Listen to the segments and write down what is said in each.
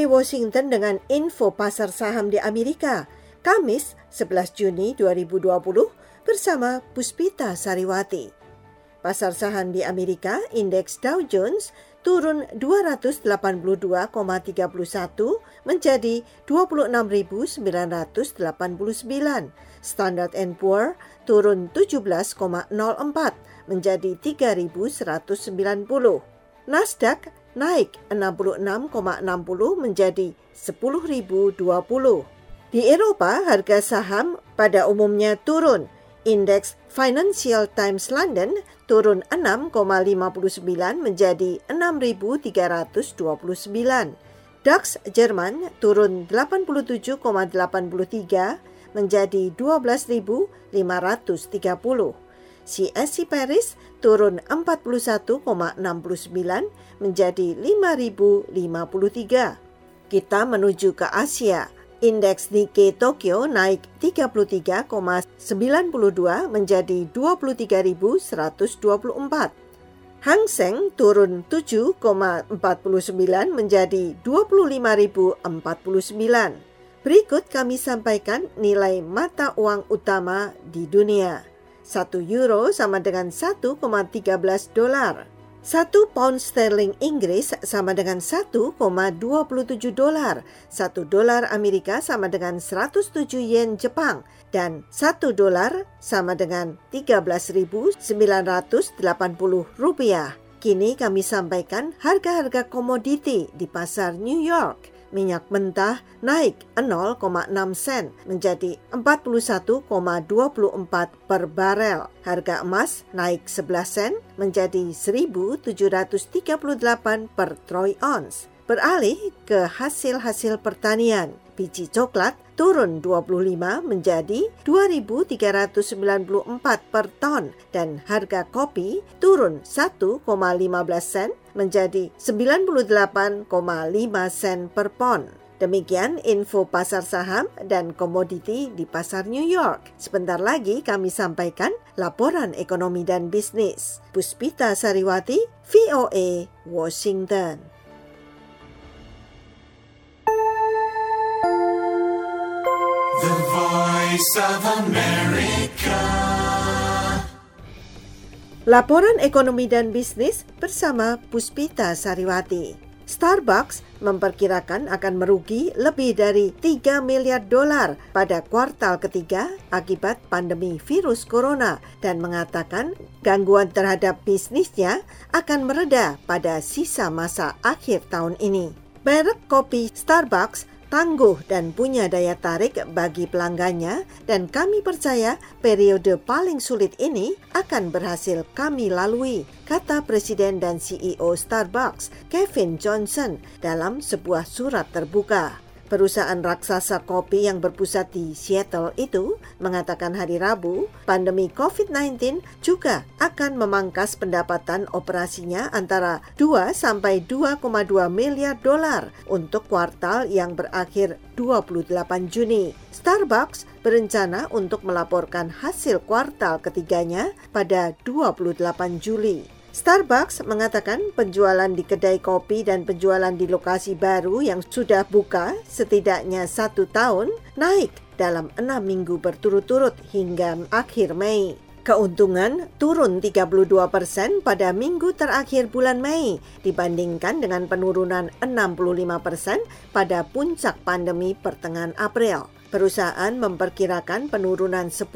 VOA Washington dengan info pasar saham di Amerika. Kamis 11 Juni 2020 bersama Puspita Sariwati. Pasar saham di Amerika, indeks Dow Jones turun 282,31 menjadi 26.989. Standard Poor turun 17,04 menjadi 3.190. Nasdaq naik 66,60 menjadi 10.020. Di Eropa, harga saham pada umumnya turun. Indeks Financial Times London turun 6,59 menjadi 6.329. DAX Jerman turun 87,83 menjadi 12.530. CSI Paris turun 41,69 menjadi 5.053. Kita menuju ke Asia. Indeks Nikkei Tokyo naik 33,92 menjadi 23.124. Hang Seng turun 7,49 menjadi 25.049. Berikut kami sampaikan nilai mata uang utama di dunia. 1 euro sama dengan 1,13 dolar. 1 pound sterling Inggris sama dengan 1,27 dolar. 1 dolar Amerika sama dengan 107 yen Jepang. Dan 1 dolar sama dengan 13.980 rupiah. Kini kami sampaikan harga-harga komoditi di pasar New York minyak mentah naik 0,6 sen menjadi 41,24 per barel. Harga emas naik 11 sen menjadi 1.738 per troy ounce. Beralih ke hasil-hasil pertanian, biji coklat turun 25 menjadi 2.394 per ton dan harga kopi turun 1,15 sen menjadi 98,5 sen per pon. Demikian info pasar saham dan komoditi di pasar New York. Sebentar lagi kami sampaikan laporan ekonomi dan bisnis. Puspita Sariwati, VOA, Washington. Voice of America. Laporan ekonomi dan bisnis bersama Puspita Sariwati. Starbucks memperkirakan akan merugi lebih dari 3 miliar dolar pada kuartal ketiga akibat pandemi virus corona dan mengatakan gangguan terhadap bisnisnya akan mereda pada sisa masa akhir tahun ini. Merek kopi Starbucks tangguh dan punya daya tarik bagi pelanggannya dan kami percaya periode paling sulit ini akan berhasil kami lalui, kata Presiden dan CEO Starbucks, Kevin Johnson, dalam sebuah surat terbuka. Perusahaan raksasa kopi yang berpusat di Seattle itu mengatakan hari Rabu, pandemi COVID-19 juga akan memangkas pendapatan operasinya antara 2 sampai 2,2 miliar dolar untuk kuartal yang berakhir 28 Juni. Starbucks berencana untuk melaporkan hasil kuartal ketiganya pada 28 Juli. Starbucks mengatakan penjualan di kedai kopi dan penjualan di lokasi baru yang sudah buka setidaknya satu tahun naik dalam enam minggu berturut-turut hingga akhir Mei. Keuntungan turun 32 persen pada minggu terakhir bulan Mei dibandingkan dengan penurunan 65 persen pada puncak pandemi pertengahan April. Perusahaan memperkirakan penurunan 10%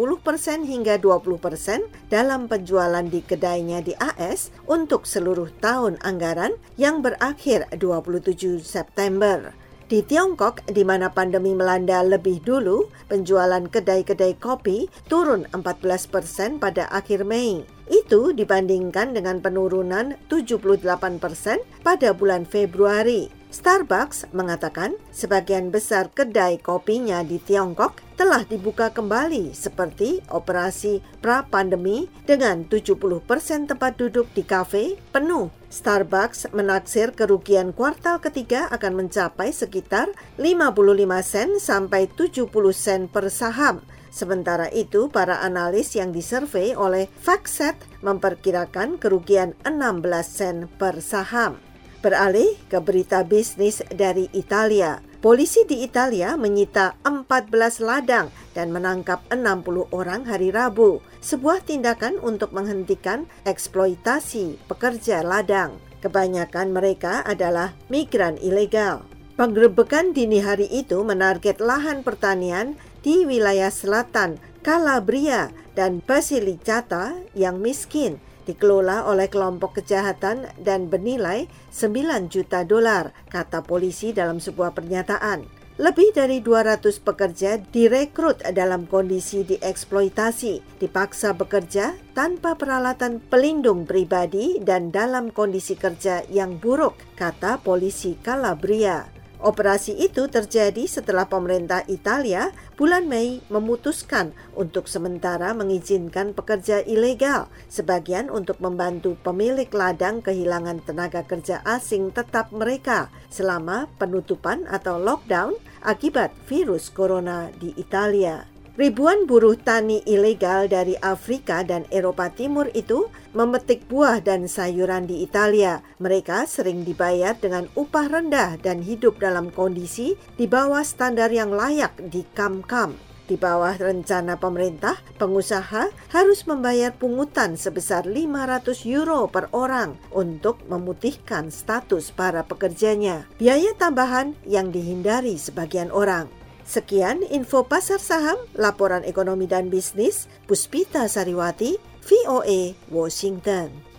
hingga 20% dalam penjualan di kedainya di AS untuk seluruh tahun anggaran yang berakhir 27 September. Di Tiongkok, di mana pandemi melanda lebih dulu, penjualan kedai-kedai kopi turun 14% pada akhir Mei. Itu dibandingkan dengan penurunan 78% pada bulan Februari. Starbucks mengatakan sebagian besar kedai kopinya di Tiongkok telah dibuka kembali seperti operasi pra-pandemi dengan 70% tempat duduk di kafe penuh. Starbucks menaksir kerugian kuartal ketiga akan mencapai sekitar 55 sen sampai 70 sen per saham. Sementara itu, para analis yang disurvei oleh FactSet memperkirakan kerugian 16 sen per saham. Beralih ke berita bisnis dari Italia. Polisi di Italia menyita 14 ladang dan menangkap 60 orang hari Rabu, sebuah tindakan untuk menghentikan eksploitasi pekerja ladang. Kebanyakan mereka adalah migran ilegal. Penggerebekan dini hari itu menarget lahan pertanian di wilayah selatan Calabria dan Basilicata yang miskin dikelola oleh kelompok kejahatan dan bernilai 9 juta dolar, kata polisi dalam sebuah pernyataan. Lebih dari 200 pekerja direkrut dalam kondisi dieksploitasi, dipaksa bekerja tanpa peralatan pelindung pribadi dan dalam kondisi kerja yang buruk, kata polisi Calabria. Operasi itu terjadi setelah pemerintah Italia bulan Mei memutuskan untuk sementara mengizinkan pekerja ilegal, sebagian untuk membantu pemilik ladang kehilangan tenaga kerja asing tetap mereka selama penutupan atau lockdown akibat virus corona di Italia. Ribuan buruh tani ilegal dari Afrika dan Eropa Timur itu memetik buah dan sayuran di Italia. Mereka sering dibayar dengan upah rendah dan hidup dalam kondisi di bawah standar yang layak di kam-kam. Di bawah rencana pemerintah, pengusaha harus membayar pungutan sebesar 500 euro per orang untuk memutihkan status para pekerjanya. Biaya tambahan yang dihindari sebagian orang. Sekian info pasar saham, laporan ekonomi dan bisnis, Puspita Sariwati, VOA, Washington.